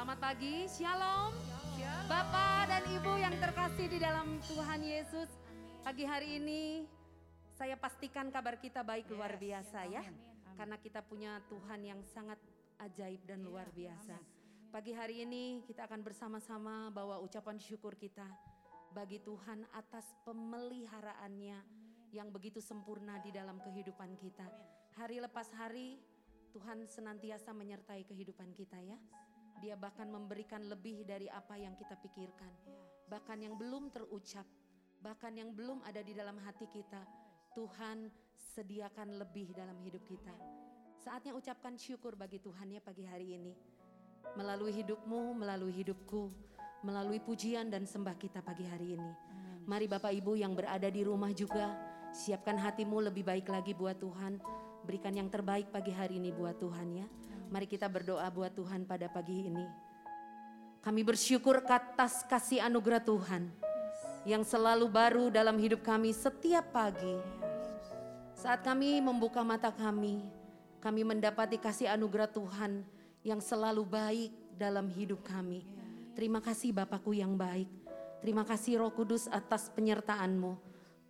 Selamat pagi, Shalom. Bapak dan Ibu yang terkasih di dalam Tuhan Yesus. Pagi hari ini saya pastikan kabar kita baik luar biasa ya. Karena kita punya Tuhan yang sangat ajaib dan luar biasa. Pagi hari ini kita akan bersama-sama bawa ucapan syukur kita bagi Tuhan atas pemeliharaannya yang begitu sempurna di dalam kehidupan kita. Hari lepas hari Tuhan senantiasa menyertai kehidupan kita ya. Dia bahkan memberikan lebih dari apa yang kita pikirkan. Bahkan yang belum terucap, bahkan yang belum ada di dalam hati kita. Tuhan sediakan lebih dalam hidup kita. Saatnya ucapkan syukur bagi Tuhan ya pagi hari ini. Melalui hidupmu, melalui hidupku, melalui pujian dan sembah kita pagi hari ini. Mari Bapak Ibu yang berada di rumah juga, siapkan hatimu lebih baik lagi buat Tuhan. Berikan yang terbaik pagi hari ini buat Tuhan ya. Mari kita berdoa buat Tuhan pada pagi ini. Kami bersyukur atas kasih anugerah Tuhan yang selalu baru dalam hidup kami setiap pagi. Saat kami membuka mata kami, kami mendapati kasih anugerah Tuhan yang selalu baik dalam hidup kami. Terima kasih Bapakku yang baik. Terima kasih Roh Kudus atas penyertaan-Mu.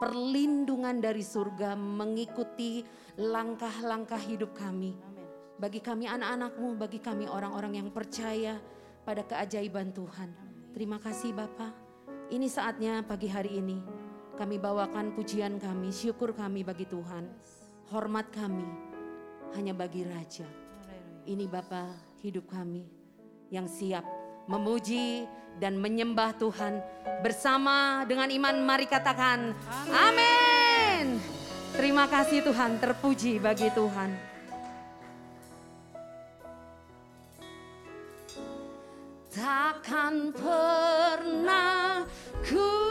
Perlindungan dari surga mengikuti langkah-langkah hidup kami bagi kami anak-anakmu, bagi kami orang-orang yang percaya pada keajaiban Tuhan. Terima kasih Bapa. Ini saatnya pagi hari ini kami bawakan pujian kami, syukur kami bagi Tuhan. Hormat kami hanya bagi Raja. Ini Bapa hidup kami yang siap memuji dan menyembah Tuhan bersama dengan iman mari katakan amin. Terima kasih Tuhan, terpuji bagi Tuhan. Takkan pernah ku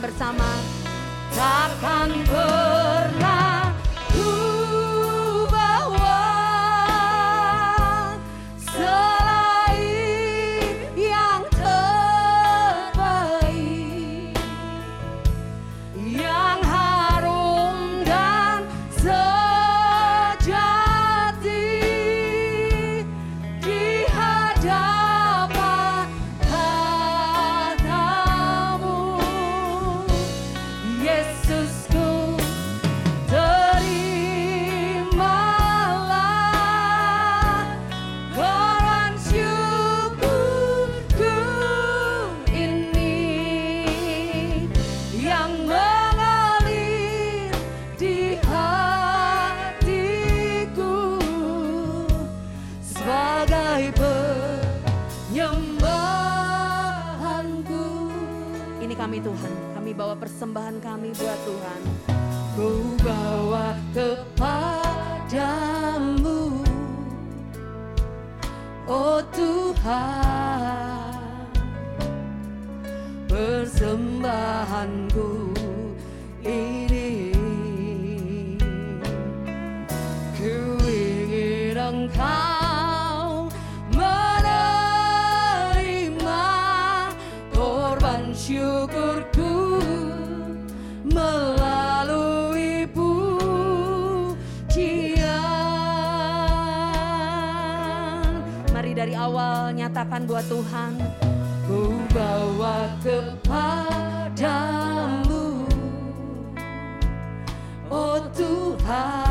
bersama awal nyatakan buat Tuhan, ku bawa kepadamu, oh Tuhan,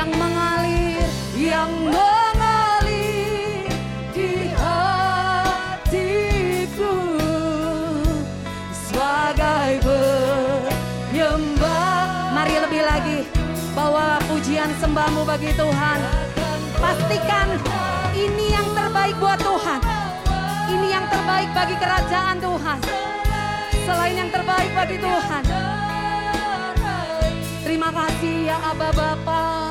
Yang mengalir, yang mengalir di hatiku sebagai penyembah. Mari lebih lagi bawa pujian sembahmu bagi Tuhan. Pastikan ini yang terbaik buat Tuhan. Ini yang terbaik bagi kerajaan Tuhan selain yang terbaik bagi Tuhan. Terima kasih ya Aba Bapak.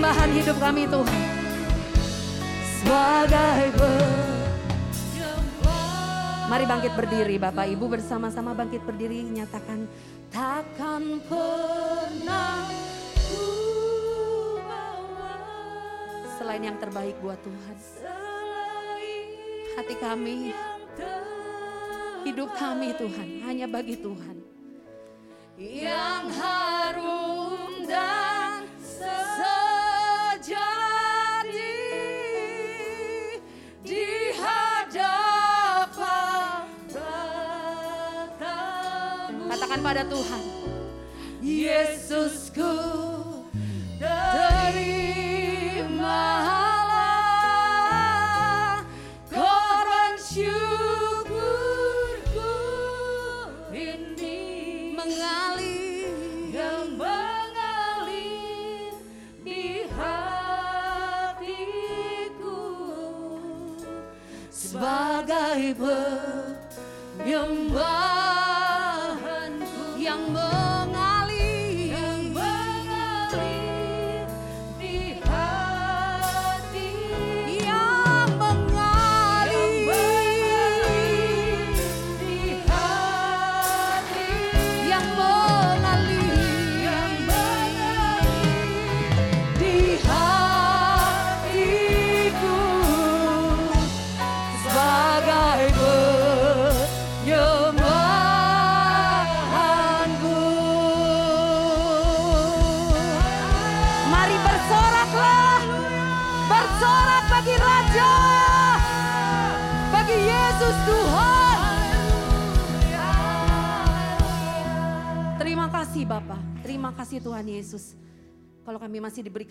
Penyembahan hidup kami Tuhan. Sebagai Mari bangkit berdiri Bapak Ibu bersama-sama bangkit berdiri nyatakan takkan pernah selain yang terbaik buat Tuhan. Hati kami, hidup kami Tuhan, hanya bagi Tuhan. Yang harum dan Katakan pada Tuhan. Yesusku terimalah korban syukurku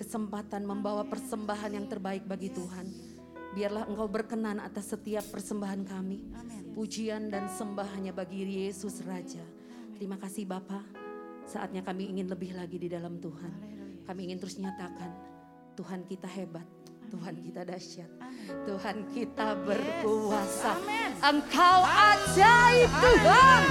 kesempatan membawa persembahan yang terbaik bagi Tuhan. Biarlah engkau berkenan atas setiap persembahan kami. Pujian dan sembah hanya bagi Yesus Raja. Terima kasih Bapa. Saatnya kami ingin lebih lagi di dalam Tuhan. Kami ingin terus nyatakan Tuhan kita hebat. Tuhan kita dahsyat. Tuhan kita berkuasa. Engkau ajaib Tuhan.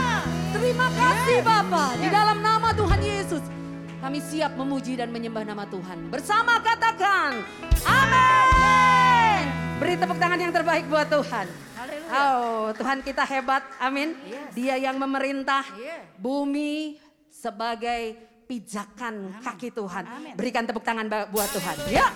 Terima kasih Bapak. Di dalam nama Tuhan Yesus. Kami siap memuji dan menyembah nama Tuhan. Bersama katakan, Amin. Beri tepuk tangan yang terbaik buat Tuhan. Oh, Tuhan kita hebat. Amin. Dia yang memerintah bumi sebagai pijakan kaki Tuhan. Berikan tepuk tangan buat Tuhan. Ya.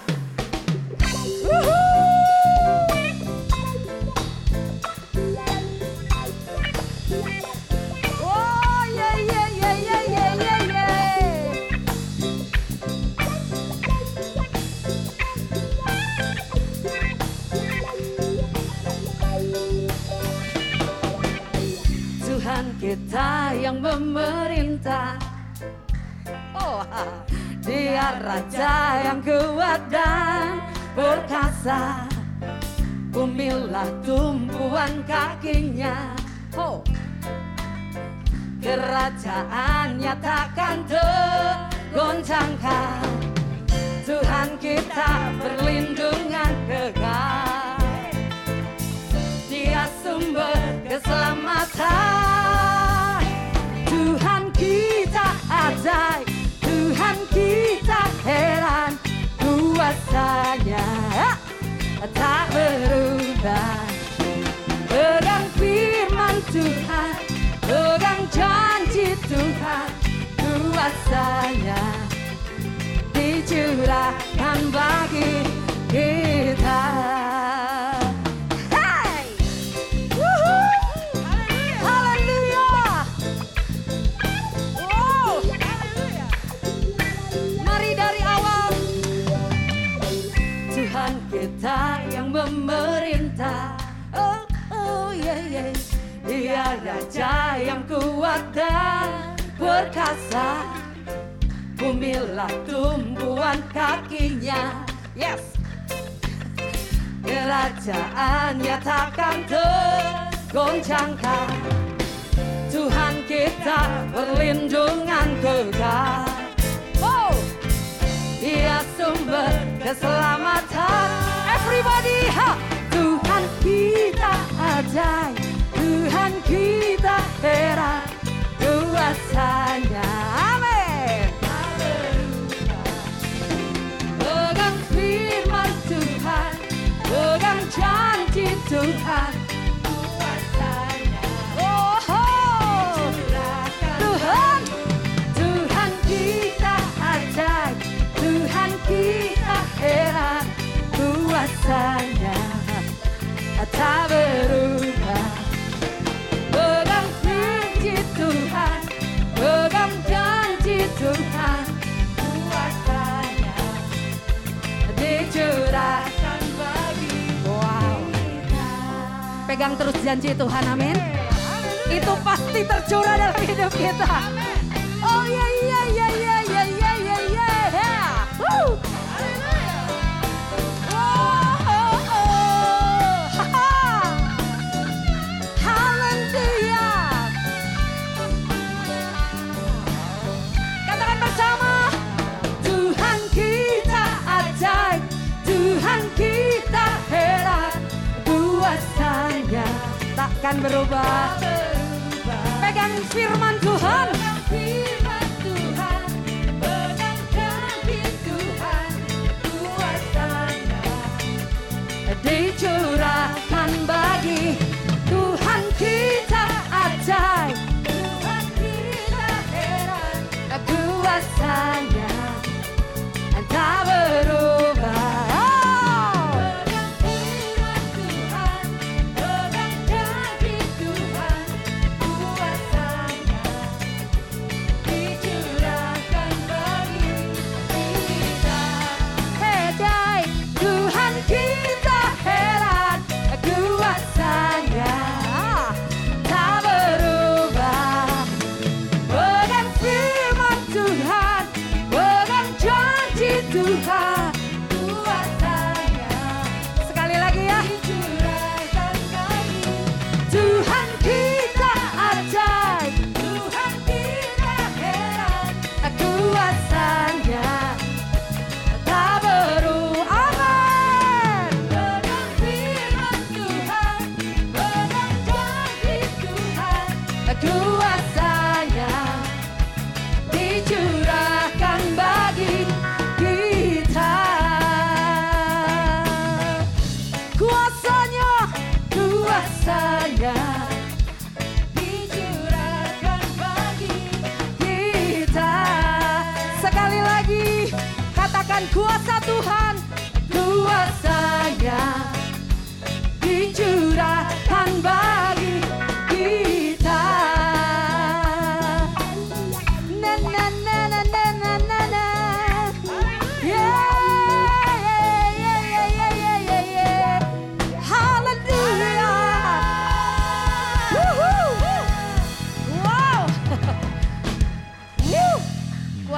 Kita yang memerintah. Oh dia raja yang kuat dan perkasa. Bumilah tumpuan kakinya. Oh Kerajaannya takkan tergoncangkan. Tuhan kita perlindungan kekal Kuasanya Dicurahkan bagi kita. Kita yang memerintah. Oh, oh yeah, yeah. Dia raja yang kuat dan perkasa Bumilah tumbuhan kakinya. Yes. Kerajaannya takkan tergoncangkan. Tuhan kita perlindungan kekal Oh. Dia sumber keselamatan. Everybody, ha! Tuhan kita ajaib. Tuhan kita heran. Kuasanya so high. Pegang terus janji Tuhan amin. Itu pasti tercurah dalam hidup kita berubah. Pegang firman Tuhan. Firman Tuhan.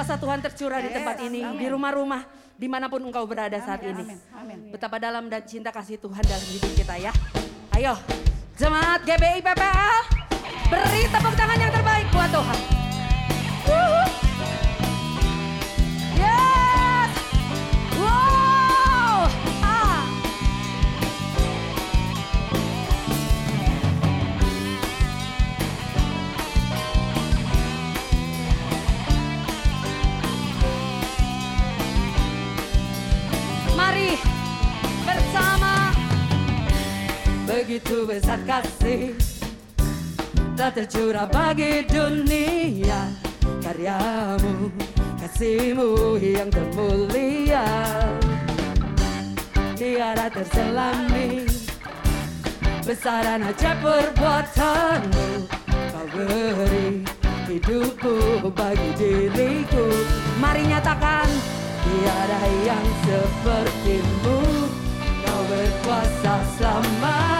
Kuasa Tuhan tercurah di tempat ini, di rumah-rumah, di mana pun engkau berada saat ini. Betapa dalam dan cinta kasih Tuhan dalam hidup kita ya. Ayo, jemaat GBI PPL, beri tepuk tangan yang terbaik buat Tuhan. Begitu besar kasih Tak tercurah bagi dunia. Karyamu, kasihmu yang termulia. Tiada terselami Besaran ajaib perbuatanmu. Kau beri hidupku bagi diriku. Mari nyatakan Tiada yang sepertimu. Kau berkuasa selamanya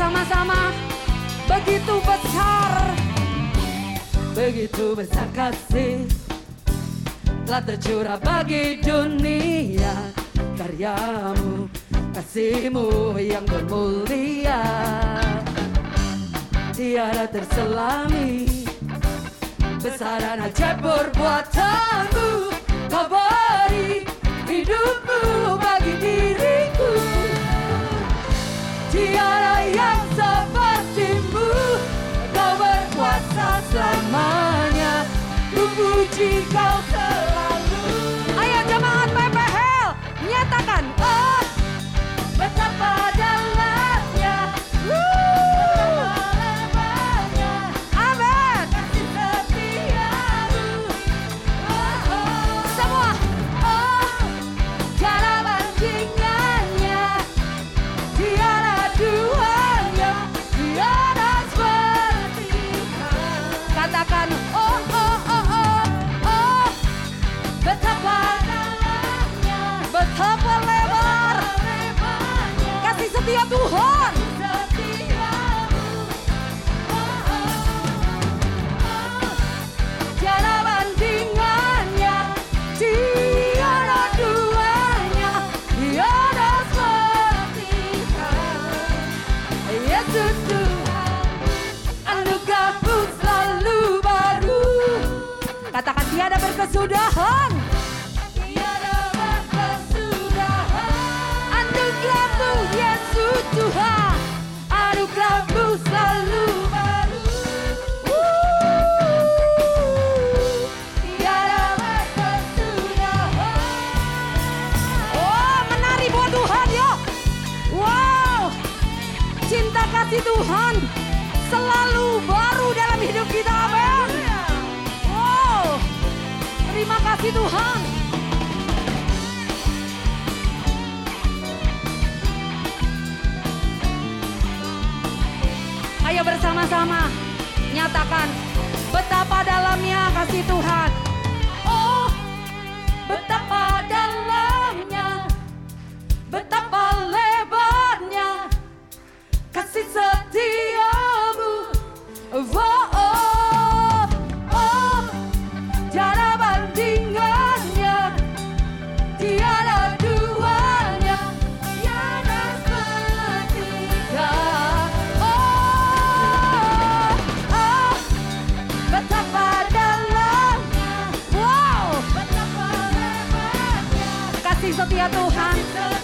bersama-sama. Begitu besar, begitu besar kasih telah tercurah bagi dunia. Karyamu kasihmu yang bermulia. Tiada terselami. Besaran ajaib perbuatanmu kau beri hidupmu bagi diriku tiada yang sepertimu kau berkuasa selamanya. Ku puji kau kasih Tuhan. Sinabi sa Tiatuhan.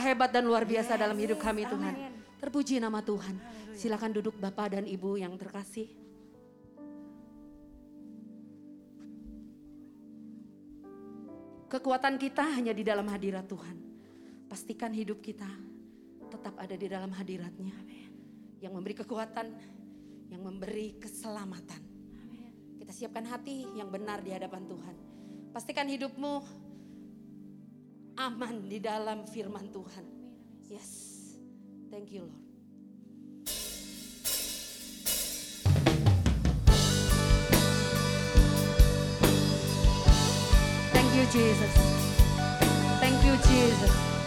Hebat dan luar biasa dalam hidup kami Tuhan. Terpuji nama Tuhan. Silakan duduk Bapak dan Ibu yang terkasih. Kekuatan kita hanya di dalam hadirat Tuhan. Pastikan hidup kita tetap ada di dalam hadiratnya. Yang memberi kekuatan, yang memberi keselamatan. Kita siapkan hati yang benar di hadapan Tuhan. Pastikan hidupmu aman di dalam firman Tuhan. Yes. Thank you Lord. Thank you Jesus. Thank you Jesus.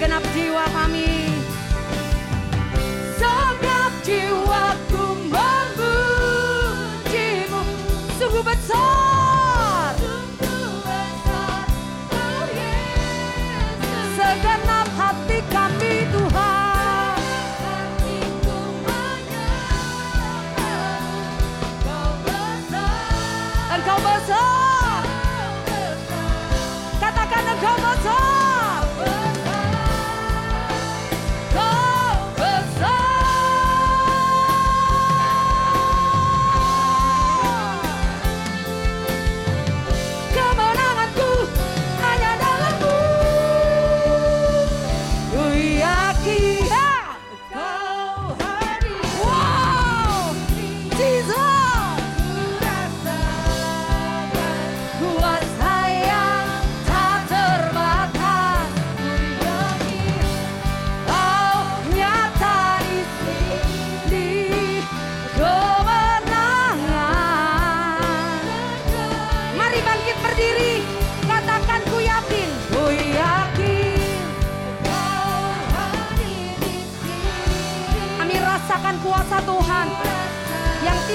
Segenap jiwa kami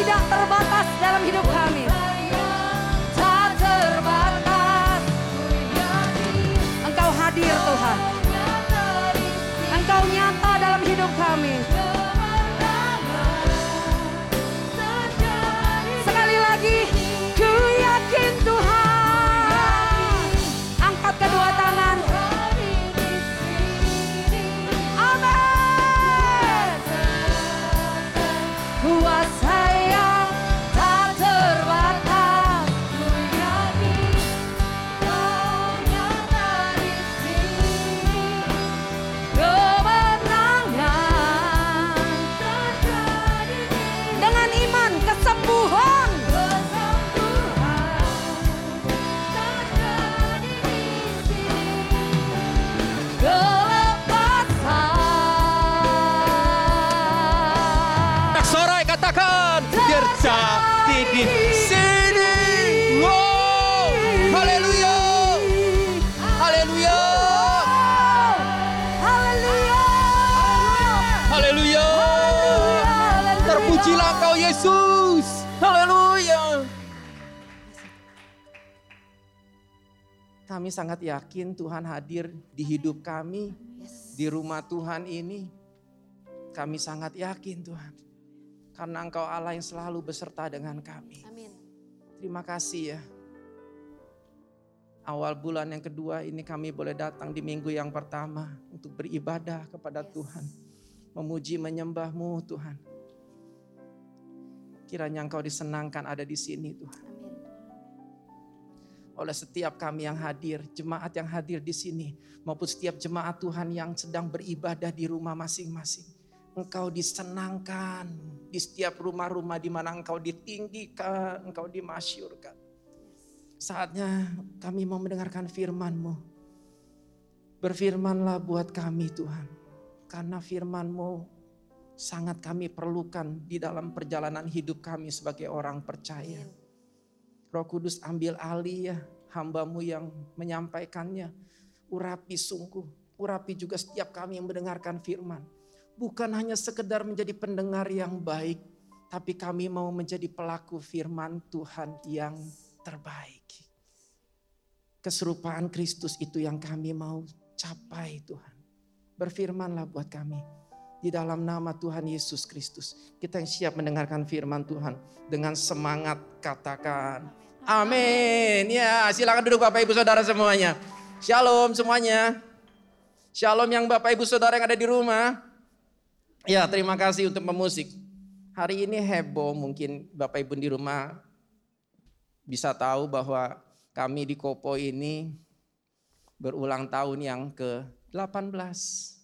的 sangat yakin Tuhan hadir di hidup kami, di rumah Tuhan ini. Kami sangat yakin Tuhan. Karena Engkau Allah yang selalu beserta dengan kami. Amin. Terima kasih ya. Awal bulan yang kedua ini kami boleh datang di minggu yang pertama untuk beribadah kepada Tuhan. Memuji menyembahmu Tuhan. Kiranya Engkau disenangkan ada di sini Tuhan. Amin. Oleh setiap kami yang hadir, jemaat yang hadir di sini, maupun setiap jemaat Tuhan yang sedang beribadah di rumah masing-masing. Engkau disenangkan di setiap rumah-rumah di mana engkau ditinggikan, engkau dimasyurkan. Saatnya kami mau mendengarkan firman-Mu. Berfirmanlah buat kami Tuhan. Karena firman-Mu sangat kami perlukan di dalam perjalanan hidup kami sebagai orang percaya. Roh Kudus ambil alih ya hambamu yang menyampaikannya. Urapi sungguh, urapi juga setiap kami yang mendengarkan firman. Bukan hanya sekedar menjadi pendengar yang baik, tapi kami mau menjadi pelaku firman Tuhan yang terbaik. Keserupaan Kristus itu yang kami mau capai Tuhan. Berfirmanlah buat kami. Di dalam nama Tuhan Yesus Kristus. Kita yang siap mendengarkan firman Tuhan. Dengan semangat katakan. Amin. Ya silakan duduk Bapak Ibu Saudara semuanya. Shalom semuanya. Shalom yang Bapak Ibu Saudara yang ada di rumah. Ya, terima kasih untuk memusik. Hari ini heboh mungkin Bapak Ibu di rumah bisa tahu bahwa kami di Kopo ini berulang tahun yang ke-18.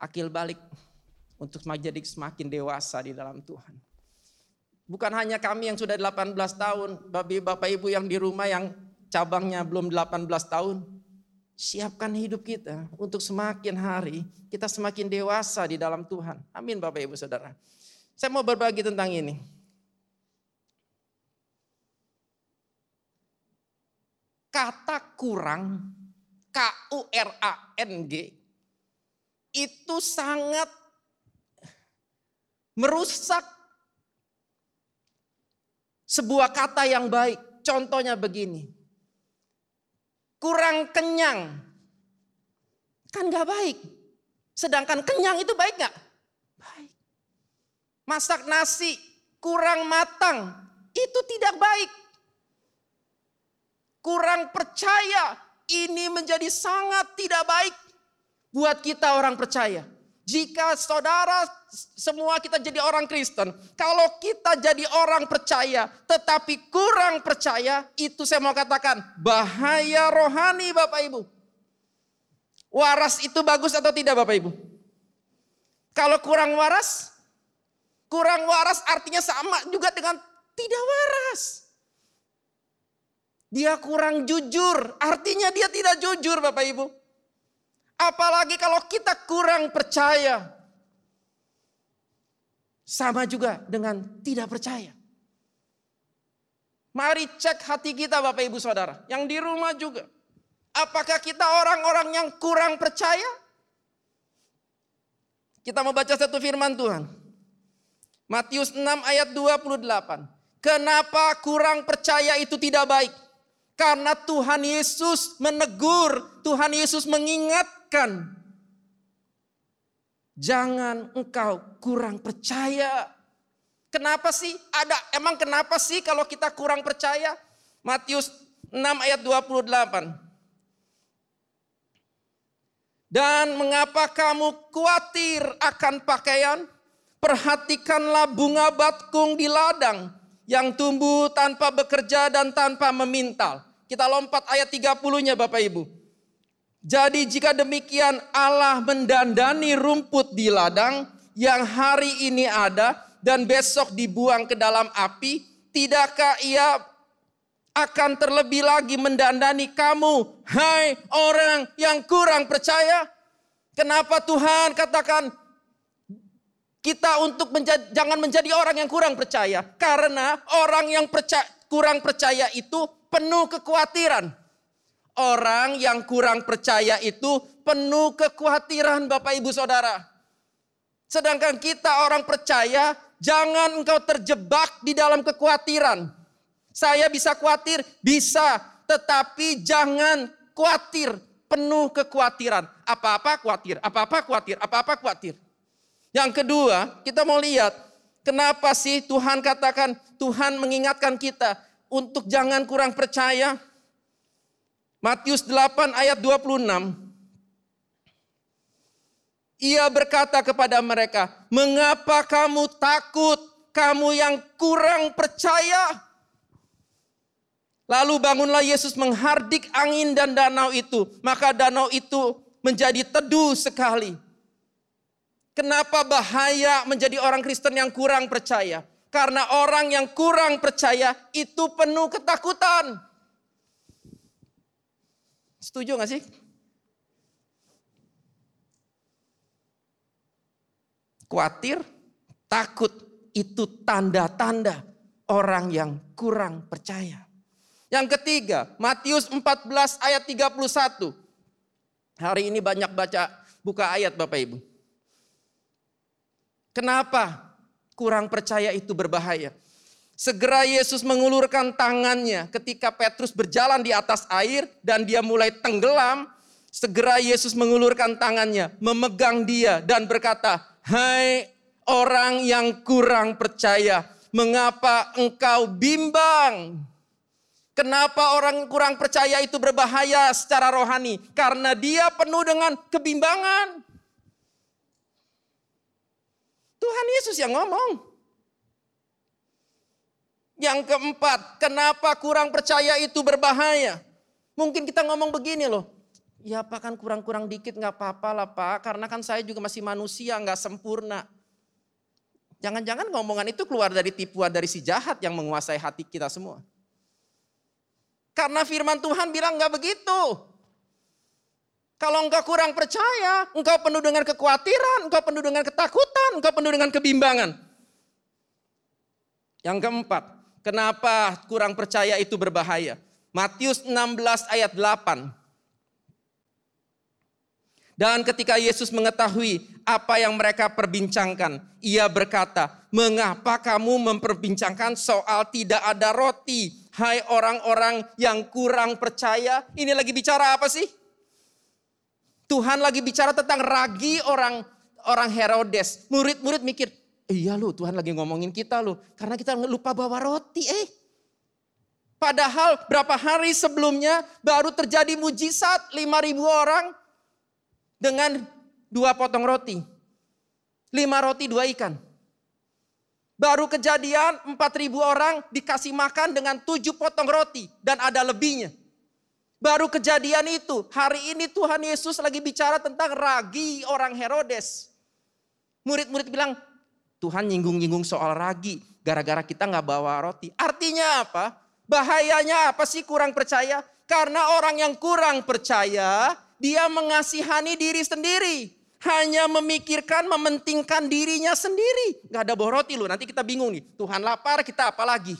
Akil balik untuk menjadi semakin dewasa di dalam Tuhan. Bukan hanya kami yang sudah 18 tahun, Bapak Ibu yang di rumah yang cabangnya belum 18 tahun, Siapkan hidup kita untuk semakin hari kita semakin dewasa di dalam Tuhan. Amin Bapak Ibu Saudara. Saya mau berbagi tentang ini. Kata kurang, K-U-R-A-N-G, itu sangat merusak sebuah kata yang baik. Contohnya begini, kurang kenyang. Kan gak baik. Sedangkan kenyang itu baik gak? Baik. Masak nasi kurang matang, itu tidak baik. Kurang percaya, ini menjadi sangat tidak baik buat kita orang percaya. Jika saudara semua kita jadi orang Kristen, kalau kita jadi orang percaya tetapi kurang percaya, itu saya mau katakan bahaya rohani Bapak Ibu. Waras itu bagus atau tidak Bapak Ibu? Kalau kurang waras, kurang waras artinya sama juga dengan tidak waras. Dia kurang jujur, artinya dia tidak jujur Bapak Ibu. Apalagi kalau kita kurang percaya. Sama juga dengan tidak percaya. Mari cek hati kita Bapak Ibu Saudara. Yang di rumah juga. Apakah kita orang-orang yang kurang percaya? Kita mau baca satu firman Tuhan. Matius 6 ayat 28. Kenapa kurang percaya itu tidak baik? Karena Tuhan Yesus menegur, Tuhan Yesus mengingat ingatkan. Jangan engkau kurang percaya. Kenapa sih? Ada emang kenapa sih kalau kita kurang percaya? Matius 6 ayat 28. Dan mengapa kamu khawatir akan pakaian? Perhatikanlah bunga batkung di ladang yang tumbuh tanpa bekerja dan tanpa memintal. Kita lompat ayat 30-nya Bapak Ibu. Jadi jika demikian Allah mendandani rumput di ladang yang hari ini ada dan besok dibuang ke dalam api, tidakkah ia akan terlebih lagi mendandani kamu, hai orang yang kurang percaya? Kenapa Tuhan katakan Kita untuk menjadi, jangan menjadi orang yang kurang percaya. Karena orang yang percaya, kurang percaya itu penuh kekhawatiran. Orang yang kurang percaya itu penuh kekhawatiran Bapak Ibu Saudara. Sedangkan kita orang percaya, jangan engkau terjebak di dalam kekhawatiran. Saya bisa khawatir, bisa, tetapi jangan khawatir, penuh kekhawatiran. Apa-apa khawatir, apa-apa khawatir, apa-apa khawatir. Yang kedua, kita mau lihat kenapa sih Tuhan katakan, Tuhan mengingatkan kita untuk jangan kurang percaya. Matius 8 ayat 26. Ia berkata kepada mereka, "Mengapa kamu takut, kamu yang kurang percaya?" Lalu bangunlah Yesus menghardik angin dan danau itu, maka danau itu menjadi teduh sekali. Kenapa bahaya menjadi orang Kristen yang kurang percaya? Karena orang yang kurang percaya itu penuh ketakutan. Setuju gak sih? Khawatir, takut itu tanda-tanda orang yang kurang percaya. Yang ketiga, Matius 14 ayat 31. Hari ini banyak baca buka ayat Bapak Ibu. Kenapa kurang percaya itu berbahaya? Segera Yesus mengulurkan tangannya ketika Petrus berjalan di atas air dan dia mulai tenggelam. Segera Yesus mengulurkan tangannya, memegang dia dan berkata, "Hai orang yang kurang percaya, mengapa engkau bimbang?" Kenapa orang kurang percaya itu berbahaya secara rohani? Karena dia penuh dengan kebimbangan. Tuhan Yesus yang ngomong. Yang keempat, kenapa kurang percaya itu berbahaya? Mungkin kita ngomong begini loh. Ya pak kan kurang-kurang dikit nggak apa-apa lah pak. Karena kan saya juga masih manusia nggak sempurna. Jangan-jangan ngomongan itu keluar dari tipuan dari si jahat yang menguasai hati kita semua. Karena firman Tuhan bilang nggak begitu. Kalau engkau kurang percaya, engkau penuh dengan kekhawatiran, engkau penuh dengan ketakutan, engkau penuh dengan kebimbangan. Yang keempat, kenapa kurang percaya itu berbahaya? Matius 16 ayat 8. Dan ketika Yesus mengetahui apa yang mereka perbincangkan, ia berkata, "Mengapa kamu memperbincangkan soal tidak ada roti? Hai orang-orang yang kurang percaya." Ini lagi bicara apa sih? Tuhan lagi bicara tentang ragi orang orang Herodes. Murid-murid mikir, iya lu Tuhan lagi ngomongin kita lu. Karena kita lupa bawa roti eh. Padahal berapa hari sebelumnya baru terjadi mujizat 5000 orang dengan dua potong roti. Lima roti, dua ikan. Baru kejadian empat ribu orang dikasih makan dengan tujuh potong roti. Dan ada lebihnya. Baru kejadian itu. Hari ini Tuhan Yesus lagi bicara tentang ragi orang Herodes. Murid-murid bilang, Tuhan nyinggung-nyinggung soal ragi. Gara-gara kita nggak bawa roti. Artinya apa? Bahayanya apa sih kurang percaya? Karena orang yang kurang percaya, dia mengasihani diri sendiri. Hanya memikirkan, mementingkan dirinya sendiri. Gak ada bawa roti loh, nanti kita bingung nih. Tuhan lapar, kita apa lagi?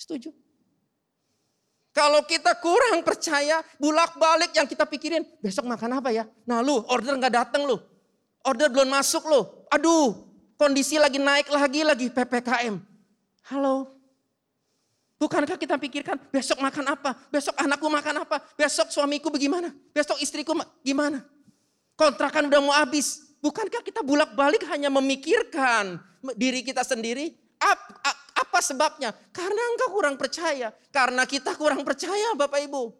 Setuju? Kalau kita kurang percaya, bulak-balik yang kita pikirin, besok makan apa ya? Nah lu, order gak dateng lu. Order belum masuk lu. Aduh, kondisi lagi naik lagi, lagi PPKM. Halo, Bukankah kita pikirkan besok makan apa? Besok anakku makan apa? Besok suamiku bagaimana? Besok istriku gimana? Kontrakan udah mau habis. Bukankah kita bulak-balik hanya memikirkan diri kita sendiri? Apa sebabnya? Karena engkau kurang percaya. Karena kita kurang percaya Bapak Ibu.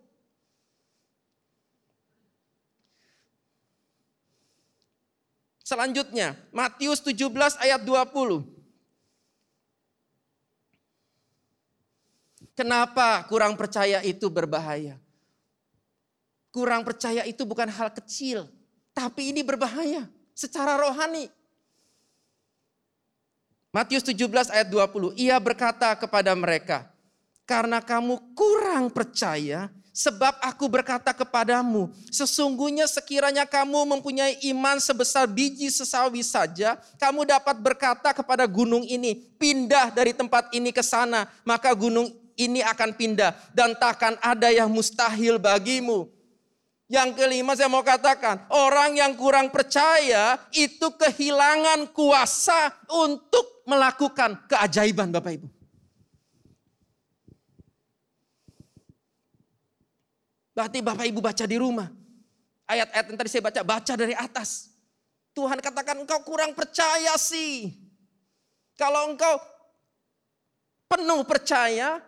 Selanjutnya, Matius 17 ayat 20. Kenapa kurang percaya itu berbahaya? Kurang percaya itu bukan hal kecil, tapi ini berbahaya secara rohani. Matius 17 ayat 20, ia berkata kepada mereka, karena kamu kurang percaya Sebab aku berkata kepadamu, sesungguhnya sekiranya kamu mempunyai iman sebesar biji sesawi saja, kamu dapat berkata kepada gunung ini, pindah dari tempat ini ke sana, maka gunung ini akan pindah dan takkan ada yang mustahil bagimu. Yang kelima saya mau katakan, orang yang kurang percaya itu kehilangan kuasa untuk melakukan keajaiban Bapak Ibu. Berarti Bapak Ibu baca di rumah. Ayat-ayat yang tadi saya baca, baca dari atas. Tuhan katakan engkau kurang percaya sih. Kalau engkau penuh percaya,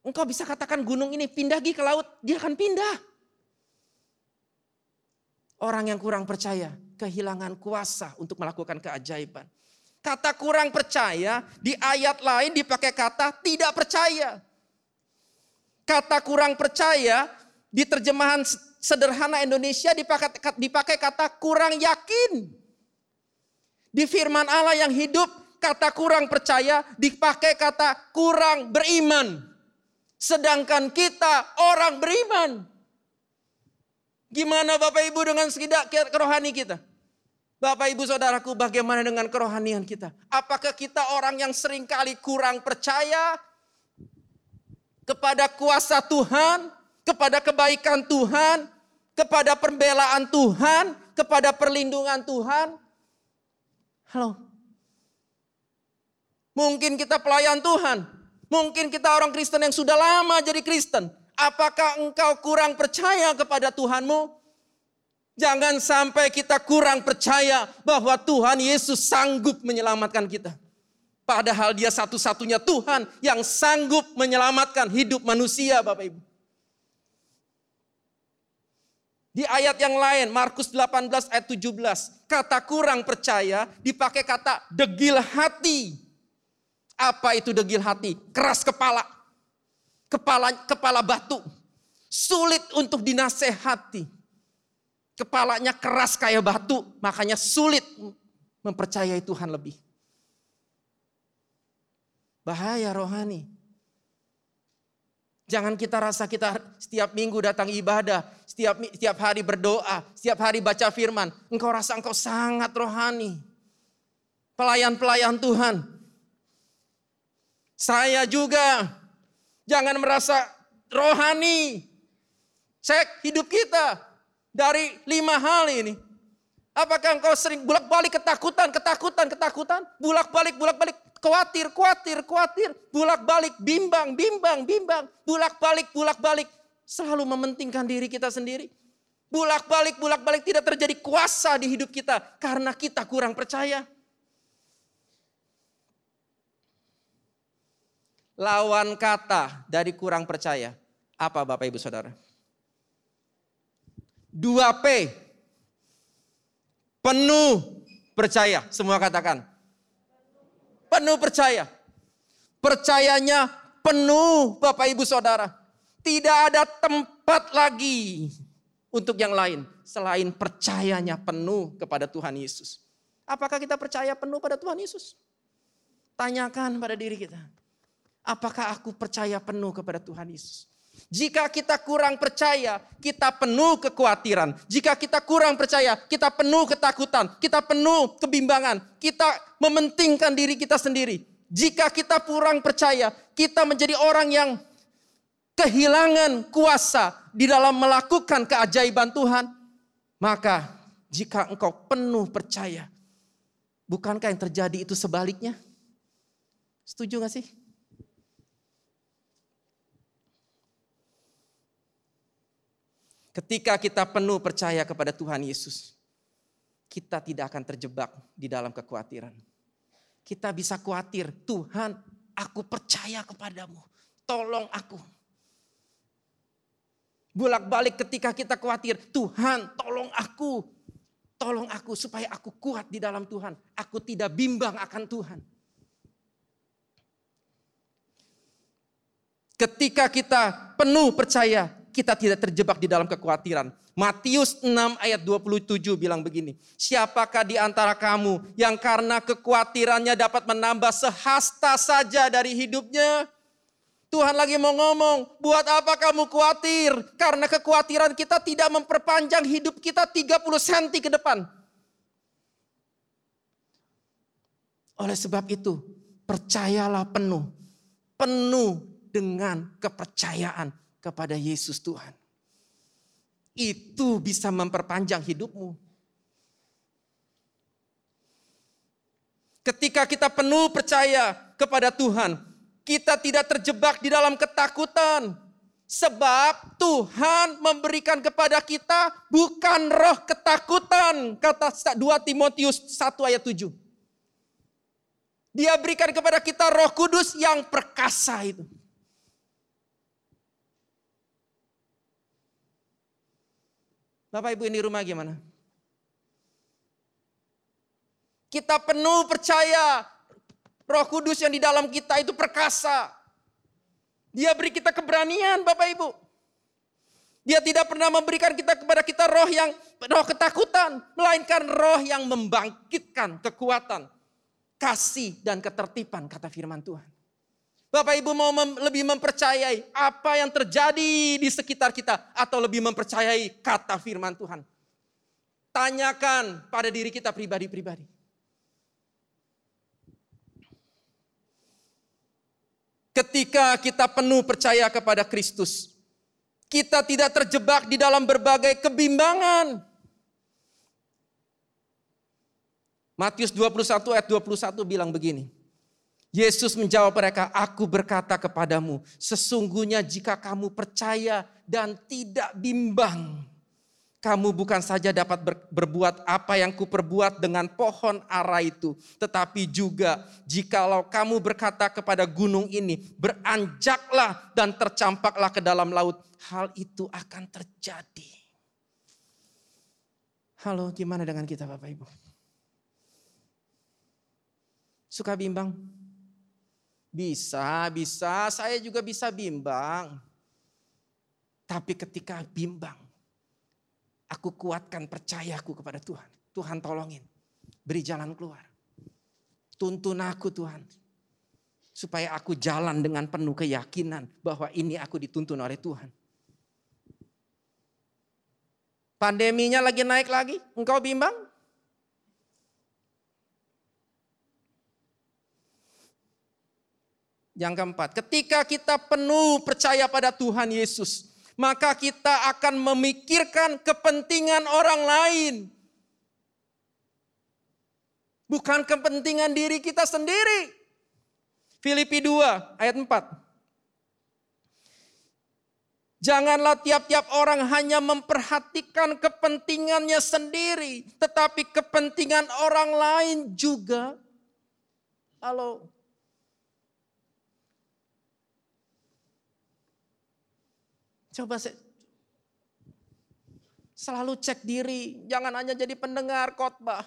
engkau bisa katakan gunung ini pindah ke laut, dia akan pindah. Orang yang kurang percaya, kehilangan kuasa untuk melakukan keajaiban. Kata kurang percaya di ayat lain dipakai kata tidak percaya. Kata kurang percaya di terjemahan sederhana Indonesia dipakai, dipakai kata kurang yakin. Di firman Allah yang hidup kata kurang percaya dipakai kata kurang beriman. Sedangkan kita orang beriman. Gimana Bapak Ibu dengan sekidak kerohani kita? Bapak Ibu Saudaraku bagaimana dengan kerohanian kita? Apakah kita orang yang sering kali kurang percaya kepada kuasa Tuhan, kepada kebaikan Tuhan, kepada pembelaan Tuhan, kepada perlindungan Tuhan. Halo. Mungkin kita pelayan Tuhan. Mungkin kita orang Kristen yang sudah lama jadi Kristen. Apakah engkau kurang percaya kepada Tuhanmu? Jangan sampai kita kurang percaya bahwa Tuhan Yesus sanggup menyelamatkan kita. Padahal dia satu-satunya Tuhan yang sanggup menyelamatkan hidup manusia Bapak Ibu. Di ayat yang lain, Markus 18 ayat 17, kata kurang percaya dipakai kata degil hati. Apa itu degil hati? Keras kepala. Kepala kepala batu. Sulit untuk dinasehati. Kepalanya keras kayak batu, makanya sulit mempercayai Tuhan lebih. Bahaya rohani. Jangan kita rasa kita setiap minggu datang ibadah, setiap setiap hari berdoa, setiap hari baca firman. Engkau rasa engkau sangat rohani. Pelayan-pelayan Tuhan. Saya juga jangan merasa rohani. Cek hidup kita dari lima hal ini. Apakah engkau sering bulak-balik ketakutan, ketakutan, ketakutan, bulak-balik, bulak-balik khawatir, khawatir, khawatir, bulak-balik, bimbang, bimbang, bimbang, bulak-balik, bulak-balik, selalu mementingkan diri kita sendiri. Bulak-balik, bulak-balik tidak terjadi kuasa di hidup kita karena kita kurang percaya. Lawan kata dari kurang percaya. Apa Bapak Ibu Saudara? 2P. Penuh percaya. Semua katakan penuh percaya. Percayanya penuh Bapak Ibu Saudara. Tidak ada tempat lagi untuk yang lain selain percayanya penuh kepada Tuhan Yesus. Apakah kita percaya penuh pada Tuhan Yesus? Tanyakan pada diri kita. Apakah aku percaya penuh kepada Tuhan Yesus? Jika kita kurang percaya, kita penuh kekhawatiran. Jika kita kurang percaya, kita penuh ketakutan, kita penuh kebimbangan, kita mementingkan diri kita sendiri. Jika kita kurang percaya, kita menjadi orang yang kehilangan kuasa di dalam melakukan keajaiban Tuhan. Maka jika engkau penuh percaya, bukankah yang terjadi itu sebaliknya? Setuju gak sih? Ketika kita penuh percaya kepada Tuhan Yesus, kita tidak akan terjebak di dalam kekhawatiran. Kita bisa khawatir, Tuhan aku percaya kepadamu, tolong aku. Bolak-balik ketika kita khawatir, Tuhan tolong aku, tolong aku supaya aku kuat di dalam Tuhan. Aku tidak bimbang akan Tuhan. Ketika kita penuh percaya, kita tidak terjebak di dalam kekhawatiran. Matius 6 ayat 27 bilang begini. Siapakah di antara kamu yang karena kekhawatirannya dapat menambah sehasta saja dari hidupnya? Tuhan lagi mau ngomong, buat apa kamu khawatir? Karena kekhawatiran kita tidak memperpanjang hidup kita 30 cm ke depan. Oleh sebab itu, percayalah penuh. Penuh dengan kepercayaan kepada Yesus Tuhan. Itu bisa memperpanjang hidupmu. Ketika kita penuh percaya kepada Tuhan, kita tidak terjebak di dalam ketakutan. Sebab Tuhan memberikan kepada kita bukan roh ketakutan. Kata 2 Timotius 1 ayat 7. Dia berikan kepada kita roh kudus yang perkasa itu. Bapak Ibu ini rumah gimana? Kita penuh percaya Roh Kudus yang di dalam kita itu perkasa. Dia beri kita keberanian Bapak Ibu. Dia tidak pernah memberikan kita kepada kita roh yang roh ketakutan, melainkan roh yang membangkitkan kekuatan, kasih dan ketertiban kata firman Tuhan. Bapak Ibu mau mem, lebih mempercayai apa yang terjadi di sekitar kita atau lebih mempercayai kata firman Tuhan? Tanyakan pada diri kita pribadi-pribadi. Ketika kita penuh percaya kepada Kristus, kita tidak terjebak di dalam berbagai kebimbangan. Matius 21 ayat 21 bilang begini. Yesus menjawab mereka, aku berkata kepadamu, sesungguhnya jika kamu percaya dan tidak bimbang, kamu bukan saja dapat ber, berbuat apa yang kuperbuat dengan pohon ara itu. Tetapi juga jikalau kamu berkata kepada gunung ini, beranjaklah dan tercampaklah ke dalam laut. Hal itu akan terjadi. Halo, gimana dengan kita Bapak Ibu? Suka bimbang? Bisa, bisa. Saya juga bisa bimbang. Tapi ketika bimbang, Aku kuatkan percayaku kepada Tuhan. Tuhan tolongin. Beri jalan keluar. Tuntun aku Tuhan. Supaya aku jalan dengan penuh keyakinan bahwa ini aku dituntun oleh Tuhan. Pandeminya lagi naik lagi, engkau bimbang? Yang keempat, ketika kita penuh percaya pada Tuhan Yesus, maka kita akan memikirkan kepentingan orang lain. Bukan kepentingan diri kita sendiri. Filipi 2 ayat 4. Janganlah tiap-tiap orang hanya memperhatikan kepentingannya sendiri, tetapi kepentingan orang lain juga. Halo, Coba selalu cek diri, jangan hanya jadi pendengar khotbah.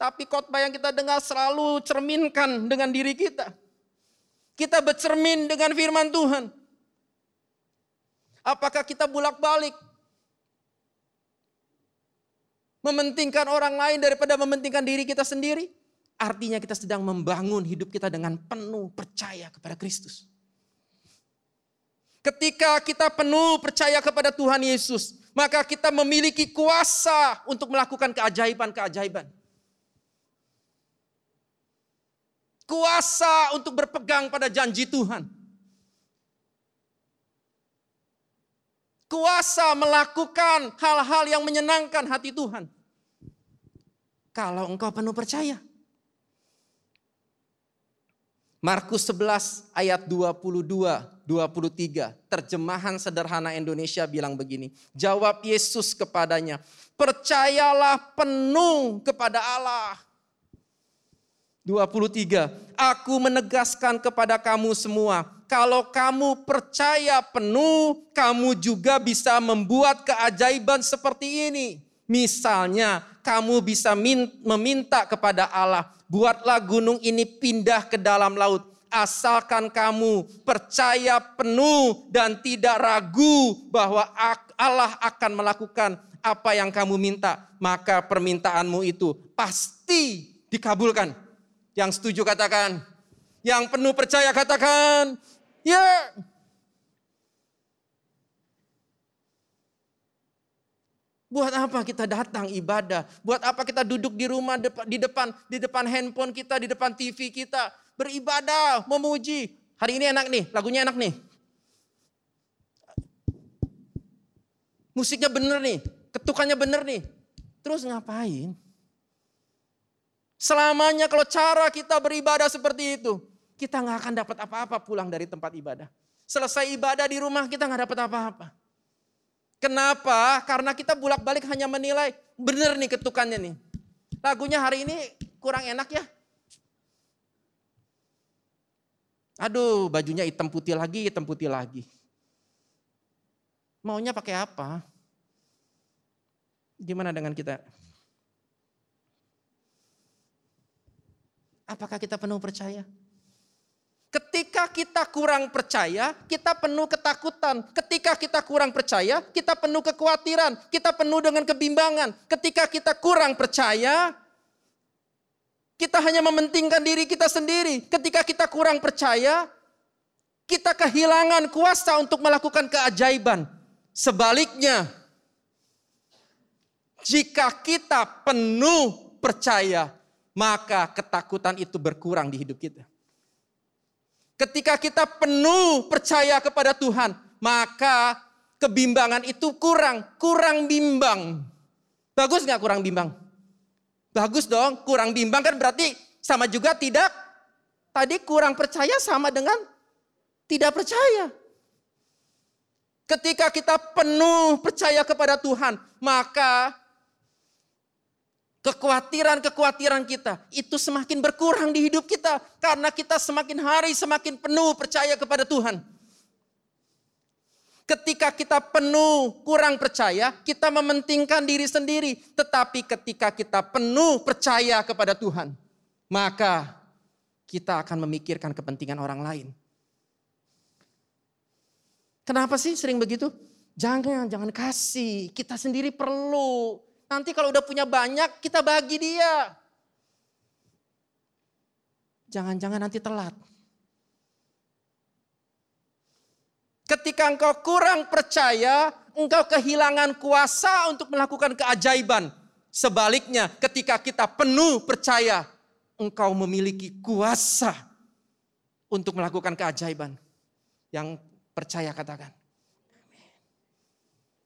Tapi khotbah yang kita dengar selalu cerminkan dengan diri kita. Kita bercermin dengan firman Tuhan. Apakah kita bulak-balik mementingkan orang lain daripada mementingkan diri kita sendiri? Artinya kita sedang membangun hidup kita dengan penuh percaya kepada Kristus. Ketika kita penuh percaya kepada Tuhan Yesus, maka kita memiliki kuasa untuk melakukan keajaiban-keajaiban. Kuasa untuk berpegang pada janji Tuhan. Kuasa melakukan hal-hal yang menyenangkan hati Tuhan. Kalau engkau penuh percaya. Markus 11 ayat 22, 23. Terjemahan sederhana Indonesia bilang begini. Jawab Yesus kepadanya, percayalah penuh kepada Allah. 23. Aku menegaskan kepada kamu semua, kalau kamu percaya penuh, kamu juga bisa membuat keajaiban seperti ini. Misalnya, kamu bisa meminta kepada Allah, buatlah gunung ini pindah ke dalam laut asalkan kamu percaya penuh dan tidak ragu bahwa Allah akan melakukan apa yang kamu minta, maka permintaanmu itu pasti dikabulkan. Yang setuju katakan, yang penuh percaya katakan, ya. Yeah. Buat apa kita datang ibadah? Buat apa kita duduk di rumah di depan di depan handphone kita, di depan TV kita? Beribadah, memuji. Hari ini enak nih, lagunya enak nih. Musiknya bener nih, ketukannya bener nih. Terus ngapain? Selamanya kalau cara kita beribadah seperti itu, kita nggak akan dapat apa-apa pulang dari tempat ibadah. Selesai ibadah di rumah kita nggak dapat apa-apa. Kenapa? Karena kita bolak-balik hanya menilai bener nih ketukannya nih. Lagunya hari ini kurang enak ya. Aduh, bajunya hitam putih lagi, hitam putih lagi. Maunya pakai apa? Gimana dengan kita? Apakah kita penuh percaya? Ketika kita kurang percaya, kita penuh ketakutan. Ketika kita kurang percaya, kita penuh kekhawatiran. Kita penuh dengan kebimbangan. Ketika kita kurang percaya, kita hanya mementingkan diri kita sendiri. Ketika kita kurang percaya, kita kehilangan kuasa untuk melakukan keajaiban. Sebaliknya, jika kita penuh percaya, maka ketakutan itu berkurang di hidup kita. Ketika kita penuh percaya kepada Tuhan, maka kebimbangan itu kurang, kurang bimbang. Bagus nggak kurang bimbang? Bagus dong, kurang bimbang kan berarti sama juga tidak. Tadi kurang percaya sama dengan tidak percaya. Ketika kita penuh percaya kepada Tuhan, maka Kekhawatiran-kekhawatiran kita itu semakin berkurang di hidup kita karena kita semakin hari semakin penuh percaya kepada Tuhan. Ketika kita penuh kurang percaya, kita mementingkan diri sendiri. Tetapi ketika kita penuh percaya kepada Tuhan, maka kita akan memikirkan kepentingan orang lain. Kenapa sih sering begitu? Jangan, jangan kasih. Kita sendiri perlu. Nanti kalau udah punya banyak, kita bagi dia. Jangan-jangan nanti telat. Ketika engkau kurang percaya, engkau kehilangan kuasa untuk melakukan keajaiban. Sebaliknya, ketika kita penuh percaya, engkau memiliki kuasa untuk melakukan keajaiban. Yang percaya katakan.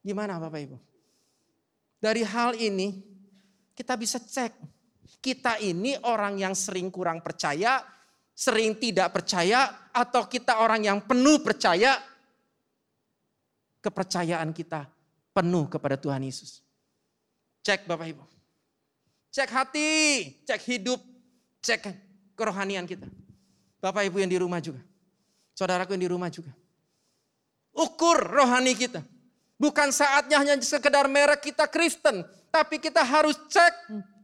Gimana Bapak Ibu? Dari hal ini kita bisa cek. Kita ini orang yang sering kurang percaya, sering tidak percaya, atau kita orang yang penuh percaya, kepercayaan kita penuh kepada Tuhan Yesus. Cek Bapak Ibu. Cek hati, cek hidup, cek kerohanian kita. Bapak Ibu yang di rumah juga. Saudaraku yang di rumah juga. Ukur rohani kita. Bukan saatnya hanya sekedar merek kita Kristen, tapi kita harus cek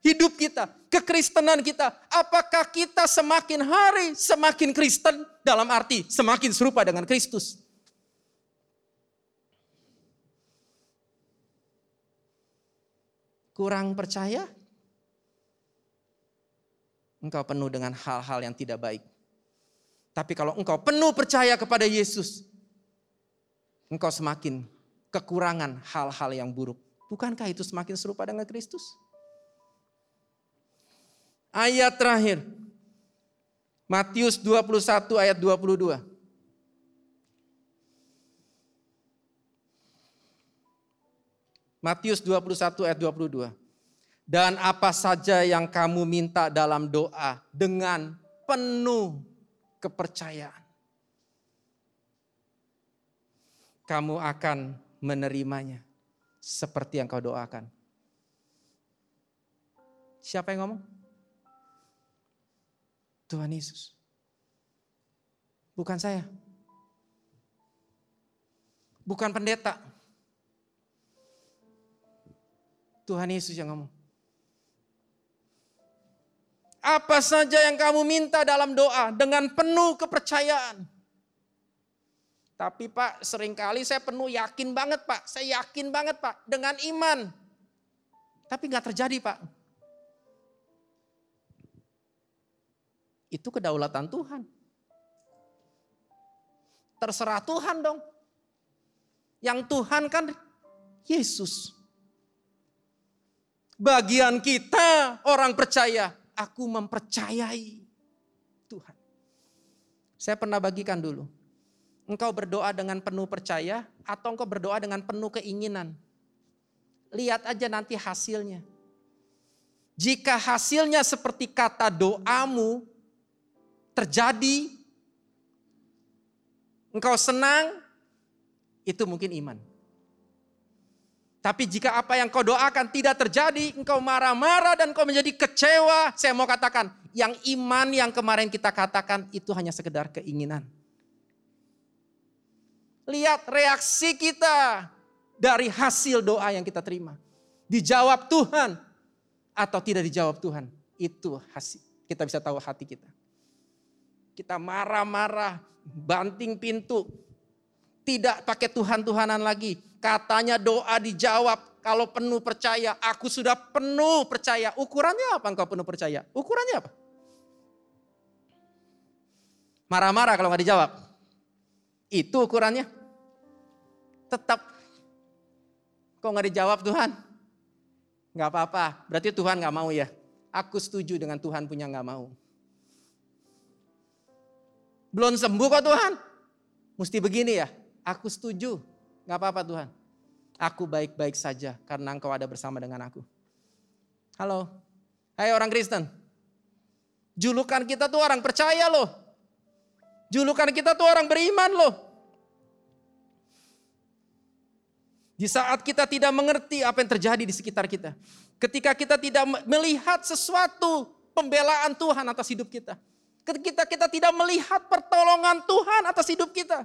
hidup kita, kekristenan kita. Apakah kita semakin hari semakin Kristen dalam arti semakin serupa dengan Kristus? Kurang percaya? Engkau penuh dengan hal-hal yang tidak baik. Tapi kalau engkau penuh percaya kepada Yesus, engkau semakin kekurangan hal-hal yang buruk. Bukankah itu semakin serupa dengan Kristus? Ayat terakhir. Matius 21 ayat 22. Matius 21 ayat 22. Dan apa saja yang kamu minta dalam doa dengan penuh kepercayaan. Kamu akan menerimanya seperti yang kau doakan. Siapa yang ngomong? Tuhan Yesus. Bukan saya. Bukan pendeta. Tuhan Yesus yang ngomong. Apa saja yang kamu minta dalam doa dengan penuh kepercayaan tapi Pak, sering kali saya penuh yakin banget Pak. Saya yakin banget Pak dengan iman. Tapi nggak terjadi Pak. Itu kedaulatan Tuhan. Terserah Tuhan dong. Yang Tuhan kan Yesus. Bagian kita orang percaya, aku mempercayai Tuhan. Saya pernah bagikan dulu. Engkau berdoa dengan penuh percaya atau engkau berdoa dengan penuh keinginan. Lihat aja nanti hasilnya. Jika hasilnya seperti kata doamu terjadi, engkau senang, itu mungkin iman. Tapi jika apa yang kau doakan tidak terjadi, engkau marah-marah dan kau menjadi kecewa, saya mau katakan, yang iman yang kemarin kita katakan itu hanya sekedar keinginan. Lihat reaksi kita dari hasil doa yang kita terima. Dijawab Tuhan atau tidak dijawab Tuhan. Itu hasil. Kita bisa tahu hati kita. Kita marah-marah, banting pintu, tidak pakai Tuhan-Tuhanan lagi. Katanya doa dijawab. Kalau penuh percaya, aku sudah penuh percaya. Ukurannya apa engkau penuh percaya? Ukurannya apa? Marah-marah kalau nggak dijawab. Itu ukurannya. Tetap. Kok nggak dijawab Tuhan? Nggak apa-apa. Berarti Tuhan nggak mau ya. Aku setuju dengan Tuhan punya nggak mau. Belum sembuh kok Tuhan. Mesti begini ya. Aku setuju. Gak apa-apa Tuhan. Aku baik-baik saja karena engkau ada bersama dengan aku. Halo. Hai orang Kristen. Julukan kita tuh orang percaya loh. Julukan kita tuh orang beriman loh. Di saat kita tidak mengerti apa yang terjadi di sekitar kita. Ketika kita tidak melihat sesuatu pembelaan Tuhan atas hidup kita. Ketika kita tidak melihat pertolongan Tuhan atas hidup kita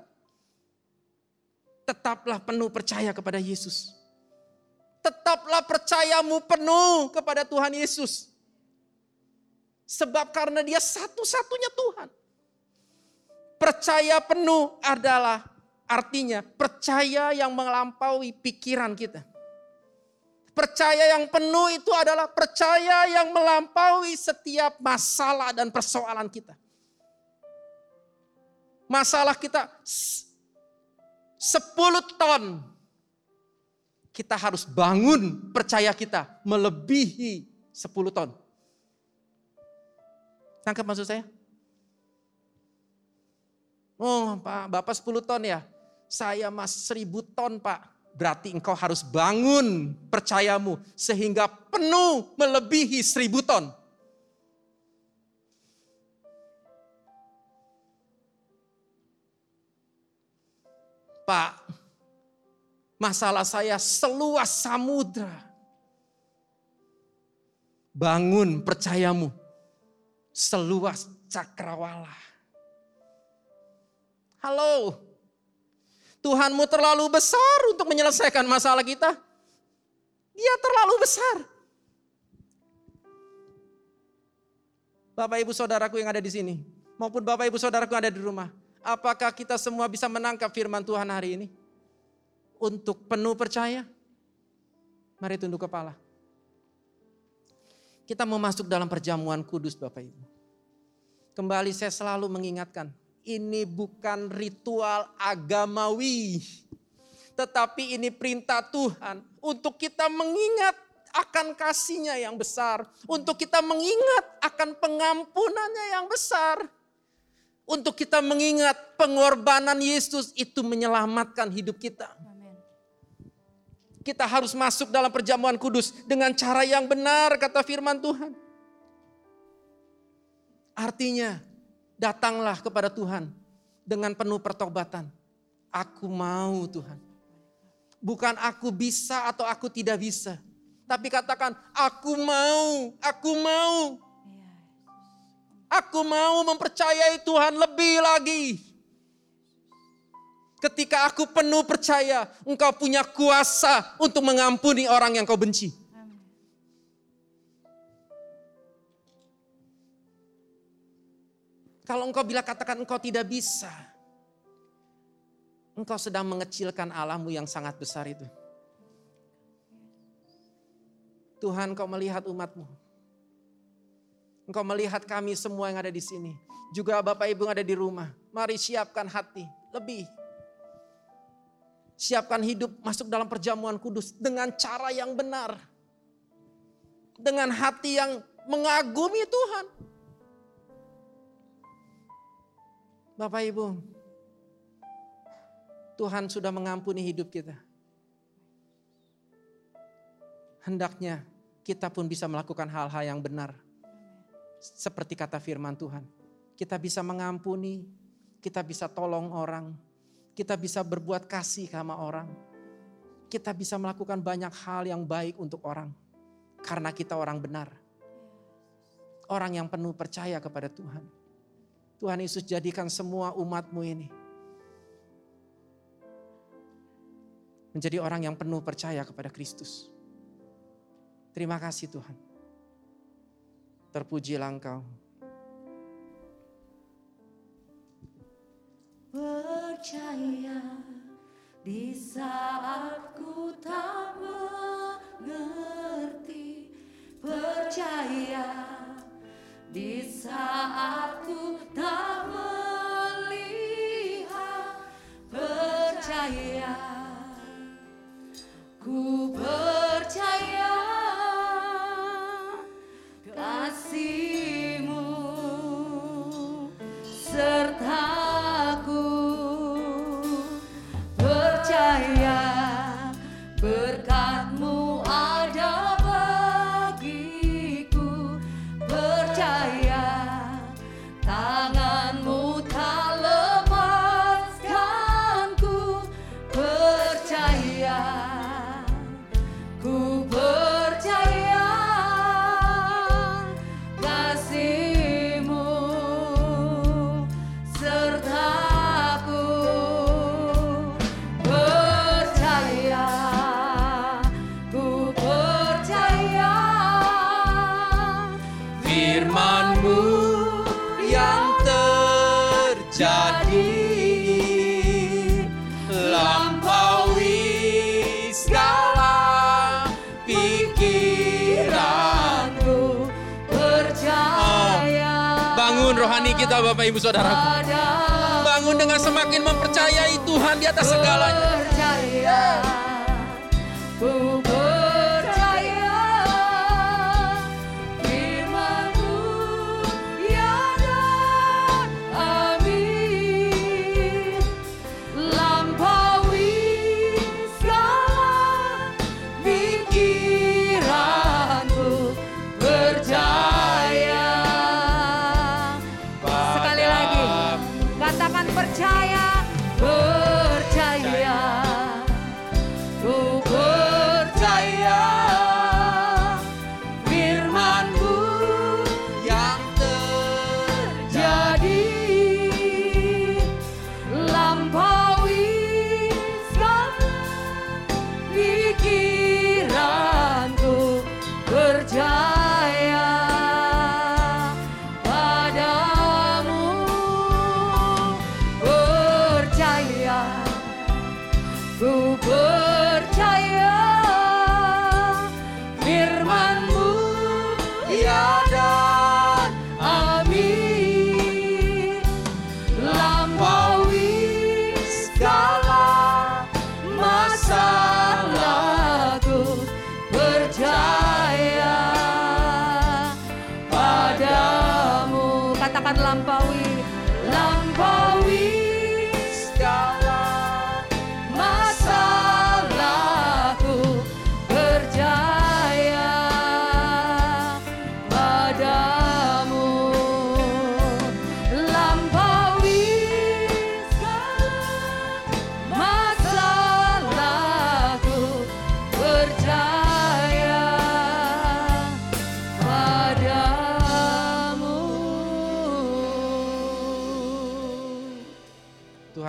tetaplah penuh percaya kepada Yesus. Tetaplah percayamu penuh kepada Tuhan Yesus. Sebab karena dia satu-satunya Tuhan. Percaya penuh adalah artinya percaya yang melampaui pikiran kita. Percaya yang penuh itu adalah percaya yang melampaui setiap masalah dan persoalan kita. Masalah kita 10 ton. Kita harus bangun percaya kita melebihi 10 ton. Tangkap maksud saya? Oh Pak, Bapak 10 ton ya? Saya mas 1000 ton Pak. Berarti engkau harus bangun percayamu sehingga penuh melebihi 1000 ton. Pak, masalah saya seluas samudra. Bangun percayamu seluas cakrawala. Halo, Tuhanmu terlalu besar untuk menyelesaikan masalah kita. Dia terlalu besar. Bapak ibu saudaraku yang ada di sini, maupun bapak ibu saudaraku yang ada di rumah. Apakah kita semua bisa menangkap firman Tuhan hari ini? Untuk penuh percaya? Mari tunduk kepala. Kita mau masuk dalam perjamuan kudus Bapak Ibu. Kembali saya selalu mengingatkan, ini bukan ritual agamawi. Tetapi ini perintah Tuhan untuk kita mengingat akan kasihnya yang besar. Untuk kita mengingat akan pengampunannya yang besar untuk kita mengingat pengorbanan Yesus itu menyelamatkan hidup kita. Kita harus masuk dalam perjamuan kudus dengan cara yang benar kata firman Tuhan. Artinya datanglah kepada Tuhan dengan penuh pertobatan. Aku mau Tuhan. Bukan aku bisa atau aku tidak bisa. Tapi katakan aku mau, aku mau. Aku mau mempercayai Tuhan lebih lagi. Ketika aku penuh percaya, engkau punya kuasa untuk mengampuni orang yang kau benci. Kalau engkau bila katakan engkau tidak bisa, engkau sedang mengecilkan Allahmu yang sangat besar itu. Tuhan kau melihat umatmu. Engkau melihat kami semua yang ada di sini. Juga Bapak Ibu yang ada di rumah. Mari siapkan hati lebih. Siapkan hidup masuk dalam perjamuan kudus dengan cara yang benar. dengan hati yang mengagumi Tuhan. Bapak Ibu, Tuhan sudah mengampuni hidup kita. Hendaknya kita pun bisa melakukan hal-hal yang benar. Seperti kata firman Tuhan. Kita bisa mengampuni, kita bisa tolong orang, kita bisa berbuat kasih sama orang. Kita bisa melakukan banyak hal yang baik untuk orang. Karena kita orang benar. Orang yang penuh percaya kepada Tuhan. Tuhan Yesus jadikan semua umatmu ini. Menjadi orang yang penuh percaya kepada Kristus. Terima kasih Tuhan. Terpujilah Engkau. Percaya di saat ku tak mengerti. Percaya di saat ku tak melihat. Percaya, ku percaya kita Bapak Ibu Saudaraku. pada Bangun dengan semakin mempercayai Tuhan di atas segalanya.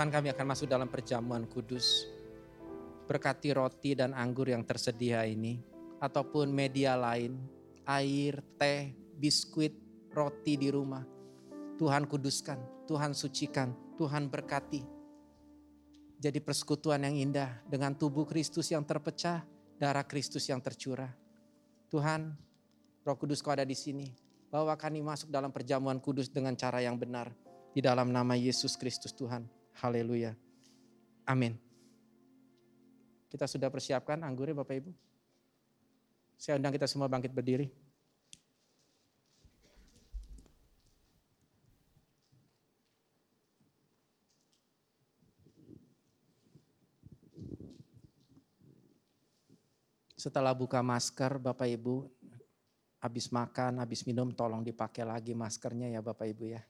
Tuhan kami akan masuk dalam perjamuan kudus. Berkati roti dan anggur yang tersedia ini. Ataupun media lain. Air, teh, biskuit, roti di rumah. Tuhan kuduskan, Tuhan sucikan, Tuhan berkati. Jadi persekutuan yang indah dengan tubuh Kristus yang terpecah, darah Kristus yang tercurah. Tuhan, Roh Kudus kau ada di sini. Bawa kami masuk dalam perjamuan kudus dengan cara yang benar. Di dalam nama Yesus Kristus Tuhan. Haleluya. Amin. Kita sudah persiapkan anggurnya Bapak Ibu? Saya undang kita semua bangkit berdiri. Setelah buka masker, Bapak Ibu, habis makan, habis minum, tolong dipakai lagi maskernya ya Bapak Ibu ya.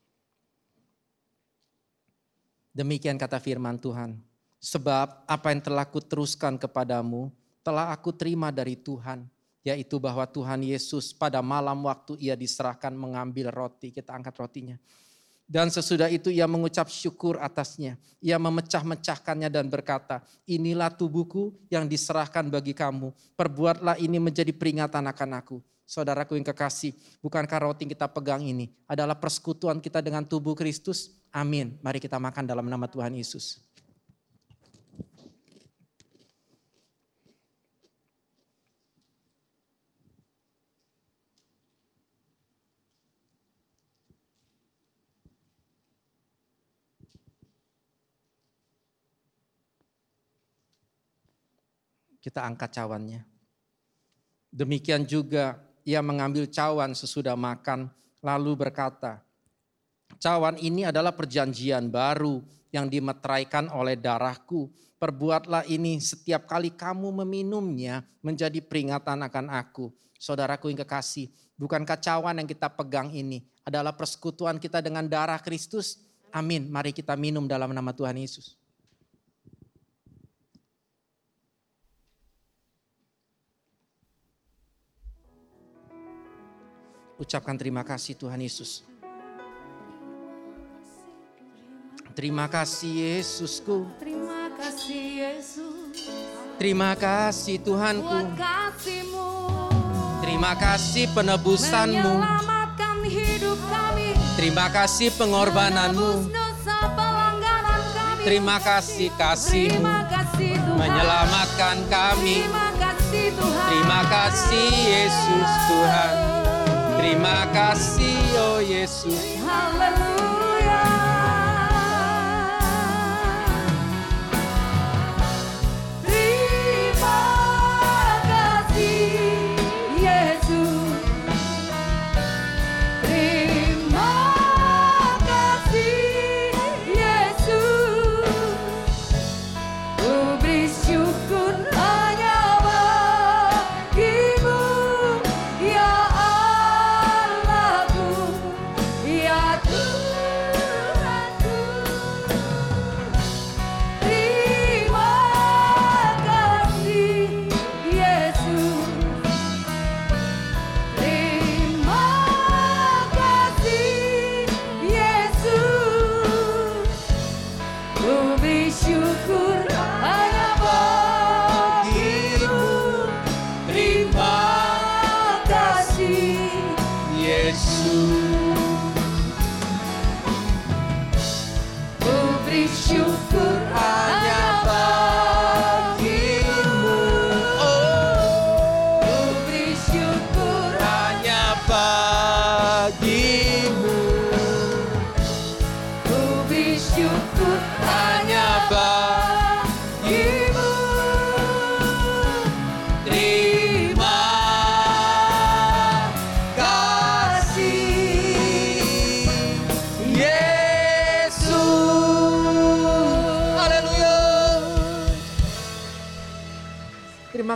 Demikian kata firman Tuhan. Sebab apa yang telah kuteruskan kepadamu, telah aku terima dari Tuhan. Yaitu bahwa Tuhan Yesus pada malam waktu ia diserahkan mengambil roti. Kita angkat rotinya. Dan sesudah itu ia mengucap syukur atasnya. Ia memecah-mecahkannya dan berkata, inilah tubuhku yang diserahkan bagi kamu. Perbuatlah ini menjadi peringatan akan aku. Saudaraku yang kekasih, bukankah roti kita pegang ini adalah persekutuan kita dengan tubuh Kristus? Amin. Mari kita makan dalam nama Tuhan Yesus. kita angkat cawannya. Demikian juga ia mengambil cawan sesudah makan lalu berkata, cawan ini adalah perjanjian baru yang dimeteraikan oleh darahku. Perbuatlah ini setiap kali kamu meminumnya menjadi peringatan akan aku. Saudaraku yang kekasih, bukankah cawan yang kita pegang ini adalah persekutuan kita dengan darah Kristus? Amin. Mari kita minum dalam nama Tuhan Yesus. Ucapkan terima kasih Tuhan Yesus. Terima kasih Yesusku. Terima kasih Yesus. Terima kasih Tuhanku. Buat kasihmu. Terima kasih penebusanmu. Menyelamatkan hidup kami. Terima kasih pengorbananmu. Kami. Terima kasih kasihmu. Terima kasih Tuhan. Menyelamatkan kami. Terima kasih Tuhan. Terima kasih Yesus Tuhan. Terima kasih oh Yesus. Haleluya.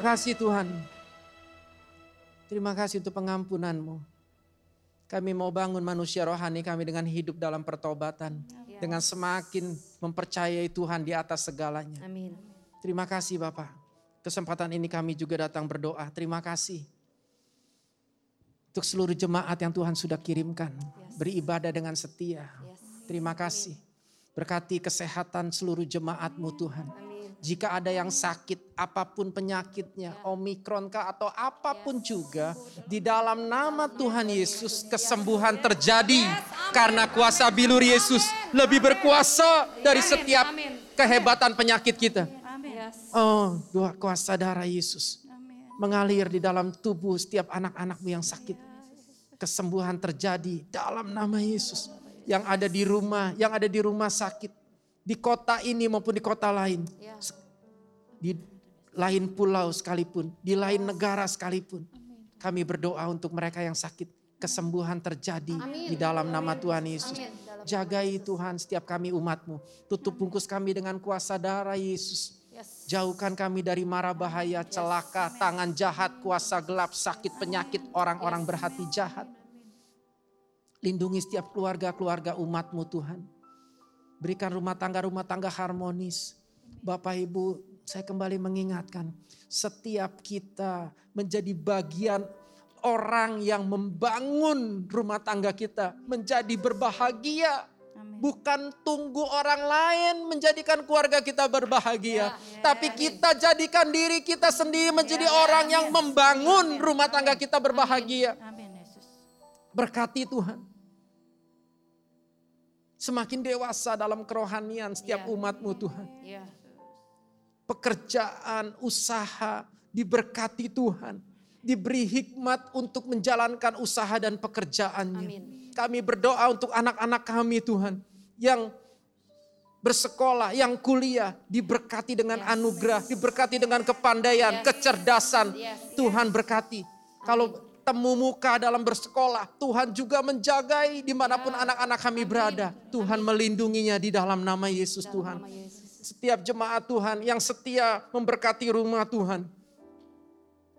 Terima kasih Tuhan. Terima kasih untuk pengampunanmu. Kami mau bangun manusia rohani kami dengan hidup dalam pertobatan. Dengan semakin mempercayai Tuhan di atas segalanya. Amin Terima kasih Bapak. Kesempatan ini kami juga datang berdoa. Terima kasih. Untuk seluruh jemaat yang Tuhan sudah kirimkan. Beribadah dengan setia. Terima kasih. Berkati kesehatan seluruh jemaatmu Tuhan. Amin Jika ada yang sakit, apa pun penyakitnya, omikron kah atau apa pun juga, di dalam nama Tuhan Yesus kesembuhan terjadi. Karena kuasa bilur Yesus lebih berkuasa dari setiap kehebatan penyakit kita. Oh, kuasa darah Yesus mengalir di dalam tubuh setiap anak-anakmu yang sakit. Kesembuhan terjadi dalam nama Yesus. Yang ada di rumah, yang ada di rumah sakit. Di kota ini maupun di kota lain. Di lain pulau sekalipun, di lain negara sekalipun. Kami berdoa untuk mereka yang sakit, kesembuhan terjadi Amin. di dalam nama Tuhan Yesus. Amin. Jagai Tuhan setiap kami umatmu. Tutup bungkus kami dengan kuasa darah Yesus. Yes. Jauhkan kami dari mara bahaya, celaka, tangan jahat, kuasa gelap, sakit, penyakit, orang-orang berhati jahat. Lindungi setiap keluarga-keluarga umatmu Tuhan. Berikan rumah tangga-rumah tangga harmonis. Bapak Ibu, saya kembali mengingatkan. Setiap kita menjadi bagian orang yang membangun rumah tangga kita. Menjadi berbahagia. Bukan tunggu orang lain menjadikan keluarga kita berbahagia. Tapi kita jadikan diri kita sendiri menjadi orang yang membangun rumah tangga kita berbahagia. Amin Yesus. Berkati Tuhan. Semakin dewasa dalam kerohanian setiap Ya. umatmu Tuhan. Ya. Pekerjaan, usaha diberkati Tuhan. Diberi hikmat untuk menjalankan usaha dan pekerjaannya. Amin. Kami berdoa untuk anak-anak kami Tuhan. Yang bersekolah, yang kuliah. Diberkati dengan anugerah, diberkati dengan kepandaian, Yes. kecerdasan. Yes. Tuhan berkati. Kalau temu muka dalam bersekolah, Tuhan juga menjagai di mana pun anak-anak kami berada. Tuhan melindunginya di dalam nama Yesus Dalam Tuhan. nama Yesus. Setiap jemaat Tuhan yang setia memberkati rumah Tuhan.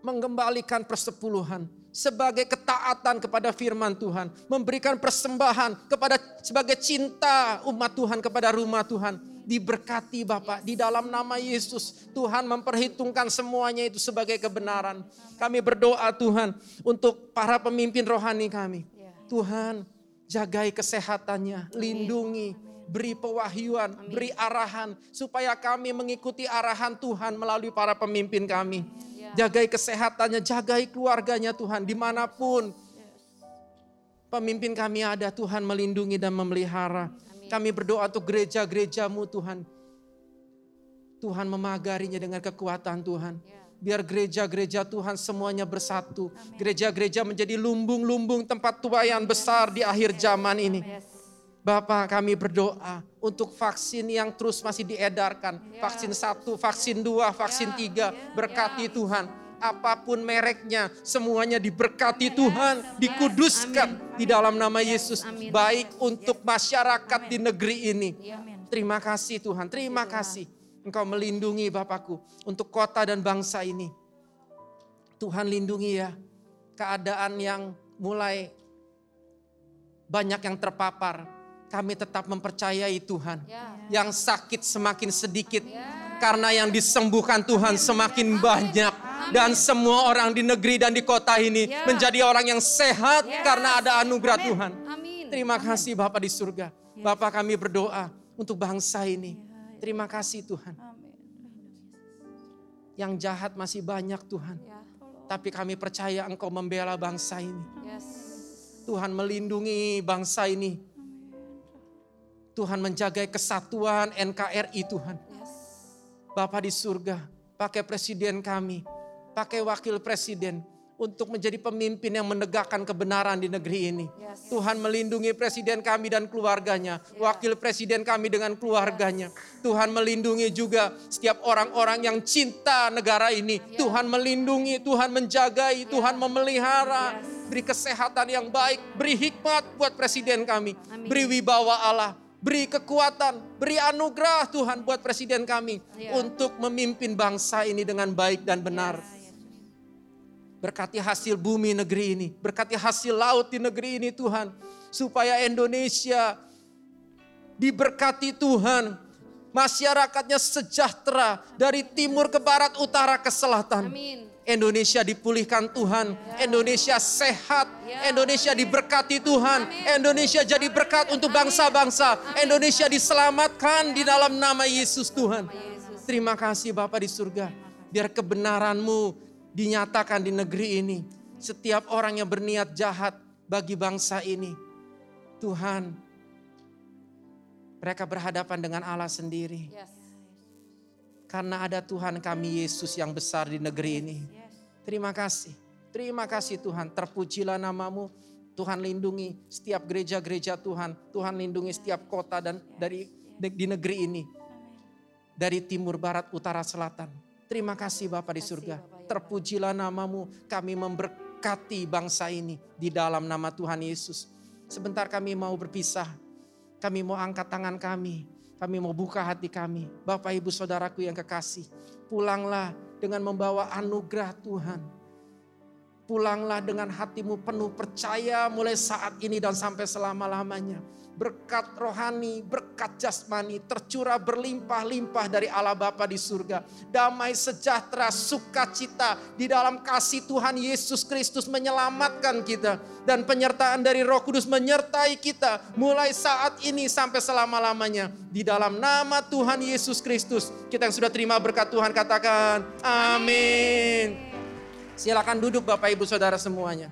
Mengembalikan persepuluhan sebagai ketaatan kepada firman Tuhan. Memberikan persembahan kepada sebagai cinta umat Tuhan kepada rumah Tuhan. Diberkati Bapak di dalam nama Yesus. Tuhan memperhitungkan semuanya itu sebagai kebenaran. Kami berdoa Tuhan untuk para pemimpin rohani kami. Ya. Tuhan jagai kesehatannya, lindungi, beri pewahyuan, beri arahan supaya kami mengikuti arahan Tuhan melalui para pemimpin kami. Jagai kesehatannya, jagai keluarganya Tuhan di mana pun pemimpin kami ada Tuhan melindungi dan memelihara. Kami berdoa untuk gereja-gerejamu Tuhan. Tuhan memagarinya dengan kekuatan Tuhan. Biar gereja-gereja Tuhan semuanya bersatu. Gereja-gereja menjadi lumbung-lumbung tempat tuayan besar di akhir zaman ini. Bapak kami berdoa untuk vaksin yang terus masih diedarkan. Vaksin satu, vaksin dua, vaksin tiga. Berkati Tuhan. Apa pun mereknya, semuanya diberkati Tuhan. Dikuduskan di dalam nama Yesus. Baik untuk masyarakat di negeri ini. Amin. Terima kasih Tuhan, terima kasih. Engkau melindungi Bapakku untuk kota dan bangsa ini. Tuhan lindungi ya keadaan yang mulai banyak yang terpapar. Kami tetap mempercayai Tuhan. Ya. Yang sakit semakin sedikit. Karena yang disembuhkan Tuhan semakin banyak. Dan semua orang di negeri dan di kota ini Ya. menjadi orang yang sehat karena ada anugerah Tuhan. Amin. Terima kasih Bapak di surga. Bapak kami berdoa untuk bangsa ini. Terima kasih Tuhan. Amin. Yang jahat masih banyak Tuhan. Ya. Tapi kami percaya Engkau membela bangsa ini. Yes. Tuhan melindungi bangsa ini. Tuhan menjaga kesatuan NKRI Tuhan. Yes. Bapak di surga, pakai presiden kami, pakai wakil presiden untuk menjadi pemimpin yang menegakkan kebenaran di negeri ini. Yes. Tuhan melindungi presiden kami dan keluarganya, wakil presiden kami dengan keluarganya. Tuhan melindungi juga setiap orang-orang yang cinta negara ini. Tuhan melindungi, Tuhan menjagai, Tuhan memelihara. Beri kesehatan yang baik, beri hikmat buat presiden kami. Amin. Beri wibawa Allah, beri kekuatan, beri anugerah Tuhan buat presiden kami Ya. untuk memimpin bangsa ini dengan baik dan benar. Berkati hasil bumi negeri ini, berkati hasil laut di negeri ini Tuhan. Supaya Indonesia diberkati Tuhan. Masyarakatnya sejahtera dari timur ke barat, utara ke selatan. Amin. Indonesia dipulihkan Tuhan, Indonesia sehat, Indonesia diberkati Tuhan, Indonesia jadi berkat untuk bangsa-bangsa, Indonesia diselamatkan di dalam nama Yesus Tuhan. Yesus. Terima kasih Bapak di surga, biar kebenaran-Mu dinyatakan di negeri ini. Setiap orang yang berniat jahat bagi bangsa ini, Tuhan, mereka berhadapan dengan Allah sendiri. Yes. Karena ada Tuhan kami Yesus yang besar di negeri ini. Terima kasih. Terima kasih Tuhan. Terpujilah namamu. Tuhan lindungi setiap gereja-gereja Tuhan. Tuhan lindungi setiap kota dan dari di negeri ini. Dari timur, barat, utara, selatan. Terima kasih Bapak di Kasih, surga. Terpujilah namamu. Kami memberkati bangsa ini di dalam nama Tuhan Yesus. Sebentar kami mau berpisah. Kami mau angkat tangan kami. Kami mau buka hati kami. Bapak ibu saudaraku yang kekasih. Pulanglah dengan membawa anugerah Tuhan. Pulanglah dengan hatimu penuh percaya mulai saat ini dan sampai selama-lamanya. Berkat rohani, berkat jasmani tercurah berlimpah-limpah dari Allah Bapa di surga. Damai sejahtera, sukacita di dalam kasih Tuhan Yesus Kristus menyelamatkan kita. Dan penyertaan dari roh kudus menyertai kita mulai saat ini sampai selama-lamanya. Di dalam nama Tuhan Yesus Kristus. Kita yang sudah terima berkat Tuhan katakan amin. Silakan duduk Bapak Ibu Saudara semuanya.